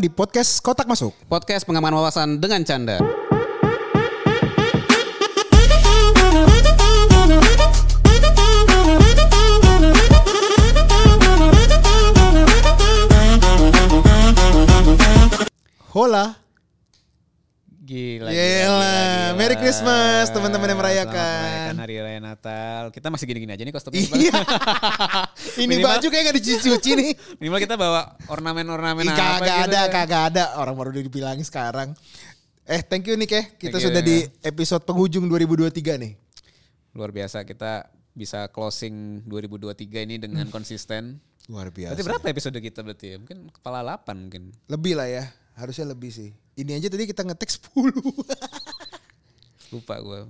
di podcast Kotak Masuk. Podcast pengaman wawasan dengan canda. Hola. Gila, Yelah, Merry Christmas, teman-teman yang merayakan. Merayakan Hari Raya Natal. Kita masih gini-gini aja nih kostumnya. Iya. Ini Minimal- baju kayak gak dicuci-cuci nih. Minimal kita bawa ornamen-ornamen apa kagak gitu. ada, kagak ada. Orang baru dibilangin sekarang. Eh, thank you nih Keh. Kita Thank you, sudah ya. di episode penghujung 2023 nih. Luar biasa kita bisa closing 2023 ini dengan konsisten. Luar biasa. Berarti berapa episode kita berarti ya? Mungkin kepala 8 mungkin. Lebih lah ya. Harusnya lebih sih. Ini aja tadi kita ngetek 10. Lupa gue.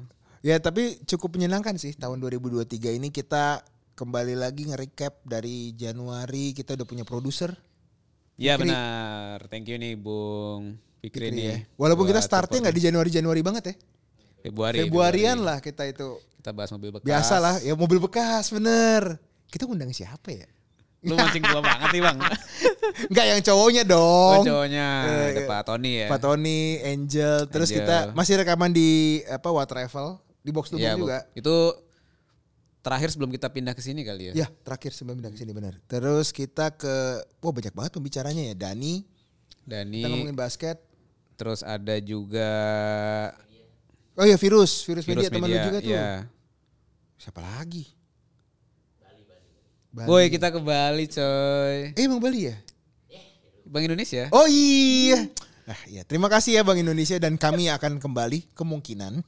ya, tapi cukup menyenangkan sih tahun 2023 ini kita kembali lagi nge-recap dari Januari kita udah punya produser. Ya Fikri. benar. Thank you nih Bung Fikri, Fikri nih. ya. Walaupun kita startnya nggak di Januari-Januari banget ya. Februari. Februarian Februari. lah kita itu. Kita bahas mobil bekas. Biasa lah, ya mobil bekas bener. Kita ngundang siapa ya? Lu mancing gua banget nih bang. Enggak yang cowoknya Oh, dong. cowoknya. Eh, Ada eh, Pak Tony ya. Pak Tony, Angel, terus Angel. kita masih rekaman di apa What Travel di box Iya, Bu. juga. Itu terakhir sebelum kita pindah ke sini kali ya. Ya, terakhir sebelum pindah ke sini benar. Terus kita ke wah banyak banget pembicaranya ya. Dani, Dani. kita ngomongin basket. Terus ada juga Oh iya, virus, virus, Virus media, teman lu Media, juga tuh. iya. Siapa lagi? Bali. Boy kita ke Bali coy. Eh emang Bali ya? Bang Indonesia. Oh iya. Ah, iya. Terima kasih ya Bank Indonesia dan kami akan kembali kemungkinan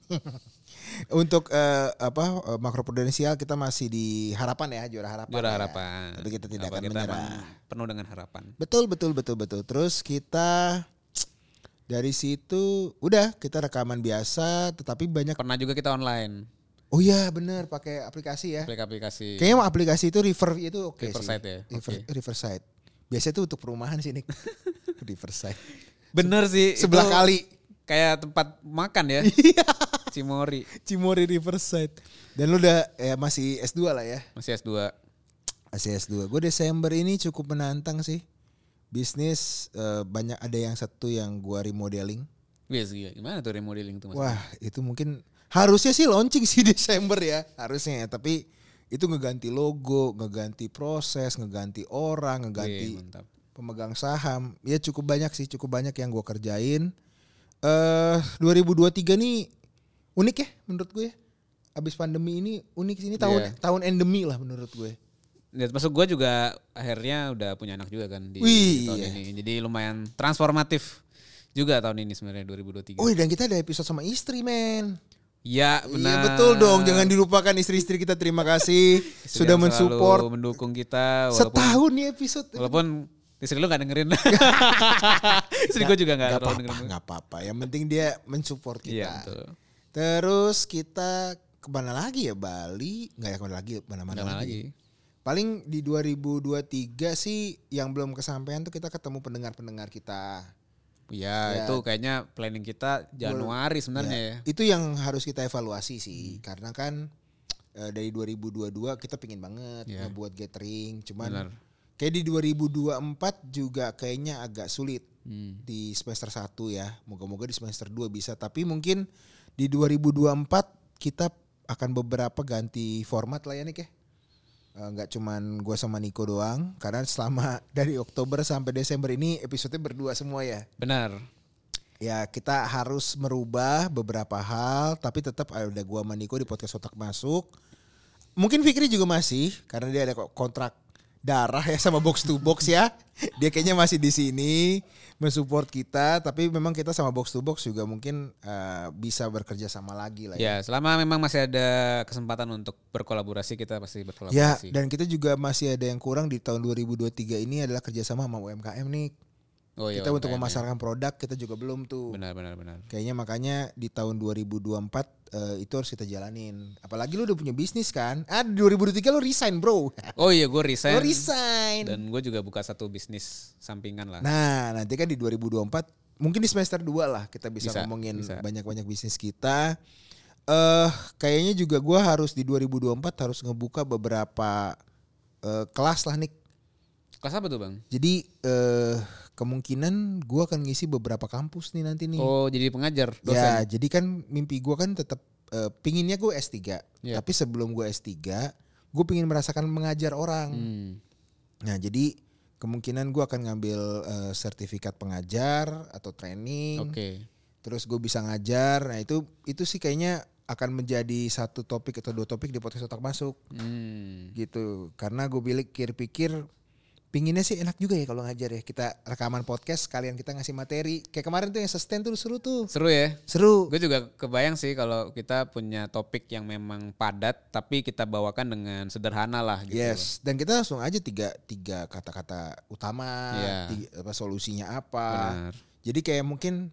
untuk eh, apa eh, makro prudensial kita masih di harapan ya juara harapan. Juara ya. harapan. Tapi kita tidak Apa akan kita menyerah. Penuh dengan harapan. Betul betul betul betul. Terus kita dari situ udah kita rekaman biasa tetapi banyak Pernah juga kita online. Oh iya bener pakai aplikasi ya. Aplikasi. Kayaknya aplikasi itu River itu oke Riverside sih. ya? River- Oke. Riverside. Biasanya tuh untuk perumahan sih Nick. Riverside. Bener sih. Sebelah itu kali. Kayak tempat makan ya. Iya. Cimori. Cimori Riverside. Dan lu udah ya masih S2 lah ya. Masih S2. Masih S2. Gue Desember ini cukup menantang sih. Bisnis eh, banyak ada yang satu yang gua remodeling. Wih gila. Gimana tuh remodeling tuh maksudnya? Wah, itu mungkin harusnya sih launching sih Desember ya, harusnya ya. Tapi itu ngeganti logo, ngeganti proses, ngeganti orang, Wih, ngeganti mantap. pemegang saham. Ya cukup banyak sih, cukup banyak yang gua kerjain. Eh 2023 nih unik ya menurut gue. Abis pandemi ini unik sih ini tahun Iya. tahun endemi lah menurut gue. Ya, maksud gue juga akhirnya udah punya anak juga kan di Wih, tahun iya. ini. Jadi lumayan transformatif juga tahun ini sebenarnya 2023. Oh dan kita ada episode sama istri men. Iya Iya benar. betul dong, jangan dilupakan istri-istri kita terima kasih Istri sudah mensupport mendukung kita walaupun setahun nih episode. walaupun istri lu gak dengerin. istri gue juga gak, Nggak terlalu apa-apa, dengerin. nggak apa-apa. Yang penting dia mensupport kita. Iya betul. Terus kita ke mana lagi ya Bali? Nggak ya ke mana lagi? Mana-mana Mana lagi. lagi? Paling di 2023 sih yang belum kesampaian tuh kita ketemu pendengar-pendengar kita. Ya, Ya. itu kayaknya planning kita Januari sebenarnya ya. Itu yang harus kita evaluasi sih. Karena kan eh, dari 2022 kita pingin banget Iya. ngebuat gathering. Cuman Benar. kayak di 2024 juga kayaknya agak sulit. Hmm. di semester 1 ya. Moga-moga di semester 2 bisa. Tapi mungkin di 2024 kita akan beberapa ganti format lah ya Nick ya. Eh, Nggak cuman gue sama Niko doang. Karena selama dari Oktober sampai Desember ini episodenya berdua semua ya. Benar. Ya kita harus merubah beberapa hal. Tapi tetap ada gue sama Niko di podcast Otak Masuk. Mungkin Fikri juga masih. Karena dia ada ko- kontrak darah ya sama box to box ya. Dia kayaknya masih di sini mensupport kita, tapi memang kita sama box to box juga mungkin eh, bisa bekerja sama lagi lah ya. Ya, selama memang masih ada kesempatan untuk berkolaborasi kita pasti Ya, berkolaborasi. dan kita juga masih ada yang kurang di tahun 2023 ini adalah kerjasama sama UMKM nih. Oh, iya, kita untuk ya. memasarkan produk kita juga belum tuh. Benar, benar, benar. Kayaknya makanya di tahun 2024 eh, itu harus kita jalanin. Apalagi lu udah punya bisnis kan? Ah di 2023 lu resign bro. Oh iya, gue resign. lu resign. Dan gue juga buka satu bisnis sampingan lah. Nah, nanti kan di 2024 mungkin di semester 2 lah kita bisa, Bisa, ngomongin banyak-banyak bisnis kita. Eh kayaknya juga gua harus di 2024 harus ngebuka beberapa eh, kelas lah nih. Kelas apa tuh bang? Jadi eh kemungkinan gua akan ngisi beberapa kampus nih nanti nih. Oh jadi pengajar, dosen. ya, jadi kan mimpi gua kan tetap eh, pinginnya gue S3. Iya. Tapi sebelum gue S3, gue pingin merasakan mengajar orang. Hmm. Nah, jadi kemungkinan gua akan ngambil eh, sertifikat pengajar atau training. Oke. Terus gue bisa ngajar. Nah, itu itu sih kayaknya akan menjadi satu topik atau dua topik di podcast otak masuk Hmm. gitu. Karena gue pikir-pikir pinginnya sih enak juga ya kalau ngajar ya. Kita rekaman podcast kalian kita ngasih materi. Kayak kemarin tuh yang sustain tuh seru tuh. Seru ya. Seru. Gue juga kebayang sih kalau kita punya topik yang memang padat tapi kita bawakan dengan sederhana lah gitu. Yes, dan kita langsung aja tiga tiga kata-kata utama, Iya. tiga- apa solusinya apa. Benar. Jadi kayak mungkin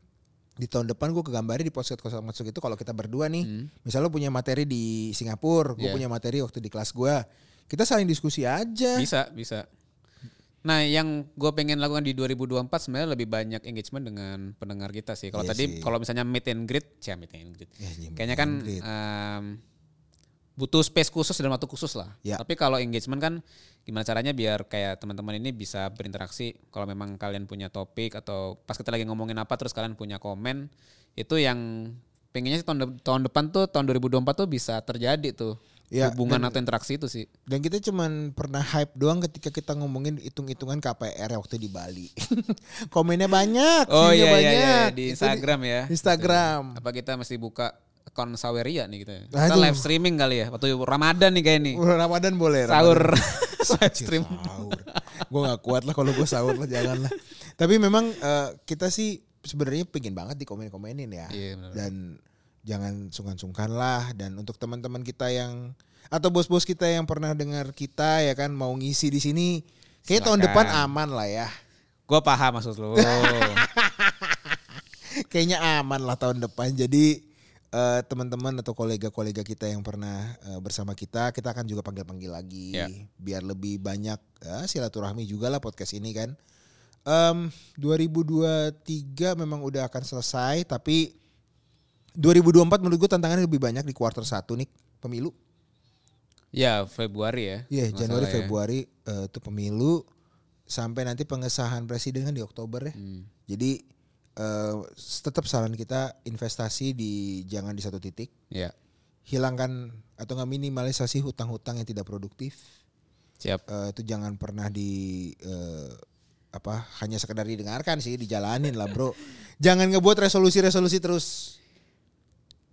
di tahun depan gue kegambarin di podcast kosong masuk itu kalau kita berdua nih, Hmm. misalnya lo punya materi di Singapura, gue Iya. punya materi waktu di kelas gue, kita saling diskusi aja. Bisa, bisa. Nah, yang gue pengen lakukan di 2024 sebenarnya lebih banyak engagement dengan pendengar kita sih. Kalau Iya tadi kalau misalnya meet and greet, ya meet and greet. Ya, meet Kayaknya kan em, butuh space khusus dan waktu khusus lah. Ya. Tapi kalau engagement kan gimana caranya biar kayak teman-teman ini bisa berinteraksi. Kalau memang kalian punya topik atau pas kita lagi ngomongin apa terus kalian punya komen, itu yang pengennya sih tahun, de- tahun depan tuh tahun 2024 tuh bisa terjadi tuh Ya, hubungan dan- atau interaksi itu sih. Dan kita cuman pernah hype doang ketika kita ngomongin hitung-hitungan KPR waktu di Bali. Komennya banyak, Oh iya iya, banyak. iya di Instagram ya. Instagram. Apa kita mesti buka akun Saweria nih gitu ya? Kita Aduh. live streaming kali ya waktu Ramadan nih kayak nih. Bulan Ramadan boleh. Sahur live stream. Sahur. gue gak kuat lah kalau gue sahur lah jangan lah. Tapi memang eh, kita sih sebenarnya pengen banget di komen-komenin ya. Iya. Dan jangan sungkan-sungkan lah. Dan untuk teman-teman kita yang atau bos-bos kita yang pernah dengar kita ya kan mau ngisi di sini, kayak tahun depan aman lah ya. Gue paham maksud lo. Kayaknya aman lah tahun depan. Jadi eh, teman-teman atau kolega-kolega kita yang pernah eh, bersama kita, kita akan juga panggil-panggil lagi Ya. biar lebih banyak eh, silaturahmi juga lah podcast ini kan. Em 2023 memang udah akan selesai, tapi 2024 menurut gue tantangannya lebih banyak di kuarter satu nih pemilu. ya Februari ya. Iya Nggak Januari ya. Februari eh, itu pemilu sampai nanti pengesahan presiden kan di Oktober ya. Hmm. Jadi eh, tetap saran kita investasi di jangan di satu titik, Ya hilangkan atau nggak minimalisasi hutang-hutang yang tidak produktif. siap. Eh, itu jangan pernah di eh, apa hanya sekedar didengarkan sih, dijalanin lah bro. jangan ngebuat resolusi-resolusi terus.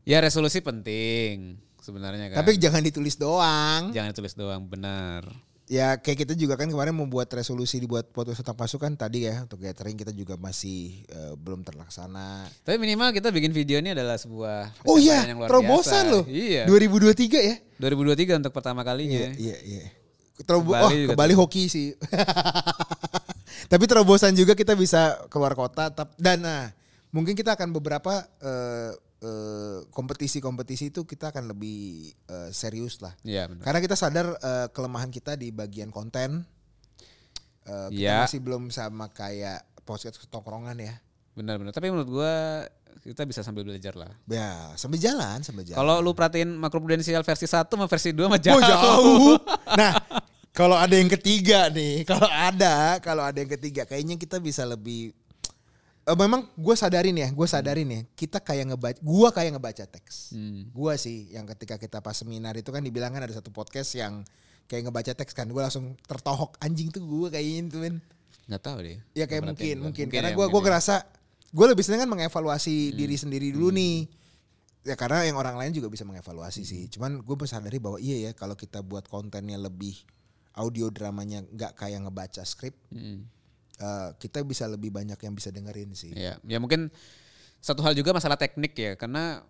Ya resolusi penting sebenarnya kan. Tapi jangan ditulis doang. jangan tulis doang benar. Ya kayak kita juga kan kemarin membuat resolusi dibuat podcast tentang pasukan tadi ya untuk gathering kita juga masih eh, belum terlaksana. Tapi minimal kita bikin video ini adalah sebuah Oh iya, yang luar terobosan biasa. loh. Iya. 2023 ya. 2023 untuk pertama kalinya. Iya, iya, iya. Terobo Ke Bali oh, juga ke Bali hoki sih. Tapi terobosan juga kita bisa keluar kota dan nah, mungkin kita akan beberapa eh, kompetisi-kompetisi itu kita akan lebih eh, serius lah. Iya benar. Karena kita sadar eh, kelemahan kita di bagian konten. Eh, kita Iya. masih belum sama kayak podcast tongkrongan ya. Benar benar. Tapi menurut gua kita bisa sambil belajar lah. Ya, sambil jalan, sambil jalan. Kalau lu perhatiin makroprudensial versi 1 sama versi 2 mah jauh. Oh jauh. Nah, kalau ada yang ketiga nih, kalau ada, kalau ada yang ketiga, kayaknya kita bisa lebih. Eh, memang gue sadarin ya, gue sadarin ya, kita kayak ngebaca, gue kayak ngebaca teks. Hmm. Gue sih, yang ketika kita pas seminar itu kan dibilang kan ada satu podcast yang kayak ngebaca teks kan, gue langsung tertohok anjing tuh gue kayaknya itu men. Nggak tahu deh. Ya kayak mungkin, gua. mungkin, ya, karena gue gue mungkin ya. ngerasa gue lebih seneng kan mengevaluasi Hmm. diri sendiri dulu nih. Ya karena yang orang lain juga bisa mengevaluasi sih. Cuman gue sadari bahwa iya ya kalau kita buat kontennya lebih audio dramanya nggak kayak ngebaca skrip, Hmm. Eh, kita bisa lebih banyak yang bisa dengerin sih. Ya, ya mungkin satu hal juga masalah teknik ya, karena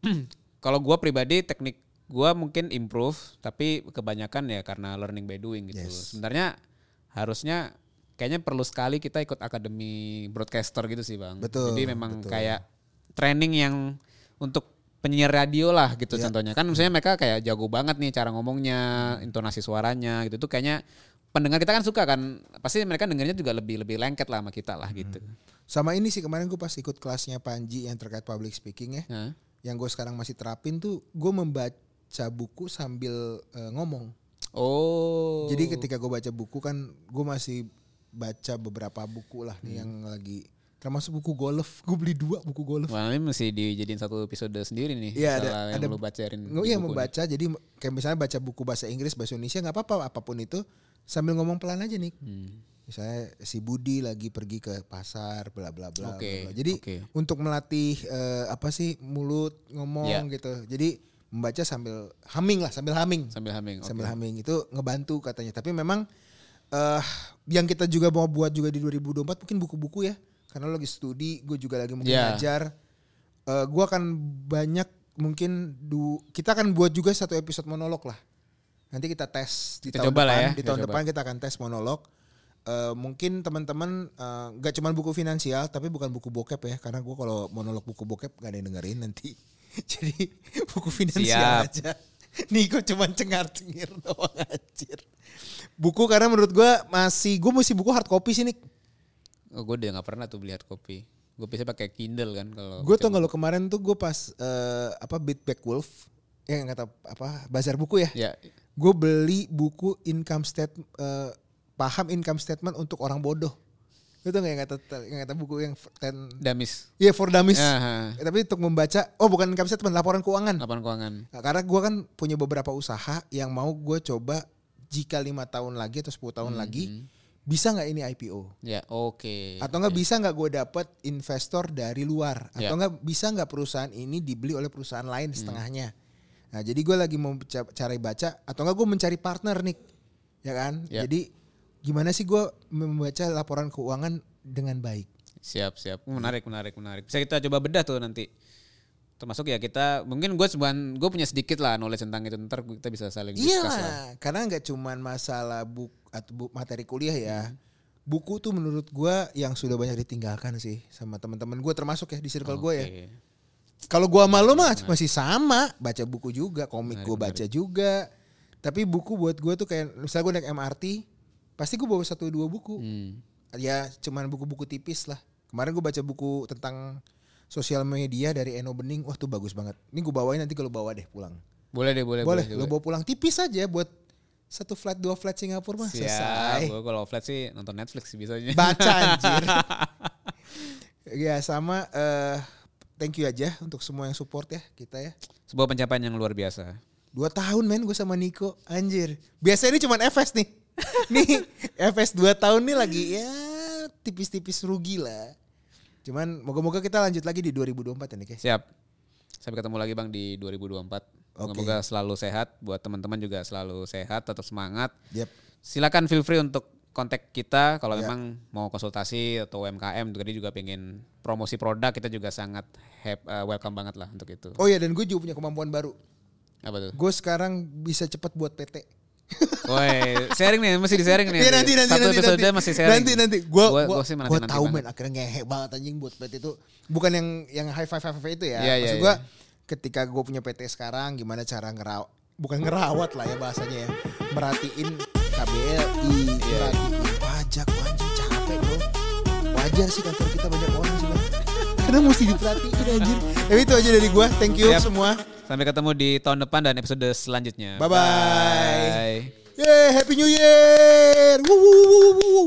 kalau gua pribadi teknik gua mungkin improve, tapi kebanyakan ya karena learning by doing gitu. Yes. Sebenarnya harusnya kayaknya perlu sekali kita ikut akademi broadcaster gitu sih bang. Betul, Jadi memang betul. kayak training yang untuk penyiar radio lah gitu Ya. contohnya. Kan misalnya mereka kayak jago banget nih cara ngomongnya, intonasi suaranya gitu tuh kayaknya pendengar kita kan suka kan. Pasti mereka dengarnya juga lebih lebih lengket lah sama kita lah gitu. Sama ini sih kemarin gue pas ikut kelasnya Panji yang terkait public speaking ya, Hah? yang gue sekarang masih terapin tuh gue membaca buku sambil eh, ngomong. Oh. Jadi ketika gue baca buku kan gue masih baca beberapa buku lah nih yang lagi termasuk buku golf. Gue beli dua buku golf. Wah, ini mesti dijadiin satu episode sendiri nih. Iya, ada- yang ada- lu bacain. Iya buku nih. membaca jadi kayak misalnya baca buku bahasa Inggris bahasa Indonesia nggak apa-apa apa pun itu sambil ngomong pelan aja nih. Hmm. Misalnya si Budi lagi pergi ke pasar bla bla bla. Oke, bla, bla. Jadi oke. untuk melatih eh, apa sih mulut ngomong Ya. gitu. Jadi membaca sambil humming lah sambil humming. Sambil humming. oke. sambil humming itu ngebantu katanya. Tapi memang eh yang kita juga mau buat juga di 2024 mungkin buku-buku ya. Karena lo lagi studi, gue juga lagi mungkin Ya. ngajar. Eh gue akan banyak mungkin du, kita akan buat juga satu episode monolog lah. Nanti kita tes di Kita tahun coba depan. lah ya, Di kita tahun coba. depan kita akan tes monolog. Eh mungkin teman-teman eh, nggak cuma buku finansial tapi bukan buku bokep ya karena gue kalau monolog buku bokep gak ada yang dengerin nanti jadi buku finansial Siap. aja Niko cuma cengar-cengir doang anjir buku karena menurut gue masih gue mesti buku hard copy sih nih Oh, gue udah gak pernah tuh beli hard copy. Gue biasanya pakai Kindle kan kalau. gue tau nggak lo kemarin tuh gue pas eh, apa Beat Back Wolf ya yang kata apa bazar buku ya Ya, gue beli buku income statement paham income statement untuk orang bodoh itu nggak yang kata yang kata buku yang ten Damis. Iya for dummies. Ya, ha. Eh, Tapi untuk membaca, oh bukan income statement, laporan keuangan. laporan keuangan. Nah, karena gue kan punya beberapa usaha yang mau gue coba jika lima tahun lagi atau 10 tahun lagi bisa nggak ini IPO? Ya, oke. Atau nggak bisa nggak gue dapat investor dari luar? Atau Ya. nggak bisa nggak perusahaan ini dibeli oleh perusahaan lain setengahnya? Nah jadi gue lagi mau ca- cari baca atau nggak gue mencari partner nih, ya kan? Ya. Jadi gimana sih gue membaca laporan keuangan dengan baik? Siap, siap. Menarik, menarik, menarik. Bisa kita coba bedah tuh nanti. Termasuk ya kita, mungkin gue cuman, gue punya sedikit lah knowledge tentang itu. Ntar kita bisa saling Iya, lah. karena nggak cuman masalah buku atau bu- materi kuliah ya. Hmm. Buku tuh menurut gua yang sudah banyak ditinggalkan sih sama teman-teman gue termasuk ya di circle gue ya. Kalau gua sama lo mah masih sama, baca buku juga, komik Menarik, gue baca juga. Tapi buku buat gue tuh kayak misalnya gue naik MRT, pasti gue bawa satu dua buku. Hmm. Ya cuman buku-buku tipis lah. Kemarin gue baca buku tentang sosial media dari Eno Bening, wah tuh bagus banget. Ini gue bawain nanti kalau bawa deh pulang. Boleh deh, boleh. Boleh, boleh, lo bawa pulang tipis aja buat satu flight dua flight Singapura mah Siap. selesai. Gue kalau flat sih nonton Netflix sih bisanya. Baca anjir. ya sama eh thank you aja untuk semua yang support ya kita ya. Sebuah pencapaian yang luar biasa. Dua tahun men gue sama Niko anjir. Biasanya ini cuma FS nih. nih FS dua tahun nih lagi ya tipis-tipis rugi lah. Cuman moga-moga kita lanjut lagi di 2024 ya Nik ya. Siap. Sampai ketemu lagi Bang di 2024. Moga-moga selalu sehat. Buat teman-teman juga selalu sehat, tetap semangat. Yep. Silakan feel free untuk kontak kita kalau Ya. memang mau konsultasi atau UMKM tadi juga pengen promosi produk kita juga sangat hap- eh, welcome banget lah untuk itu. Oh ya dan gue juga punya kemampuan baru. Apa tuh? Gue sekarang bisa cepet buat PT. Woi, sharing nih, masih di sharing nih. Iya nanti nanti Satu nanti episode nanti. masih sharing. Nanti nanti gua Gua- gua, gua sih gua tahu men akhirnya ngehe banget anjing buat PT itu bukan yang yang high five high five itu ya. Iya, iya, Maksud gua iya. ketika gue punya PT sekarang gimana cara ngerawat bukan ngerawat lah ya bahasanya ya. Merhatiin KBLI, Iya. merhatiin pajak, anjing capek bro. Wajar sih kantor kita banyak orang sih Bang. Karena mesti diperhatiin anjir. Tapi itu aja dari gua. Thank you Siap. semua. Sampai ketemu di tahun depan dan episode selanjutnya. Bye-bye. Bye. Yeay, Happy New Year. Woo, woo, woo, woo.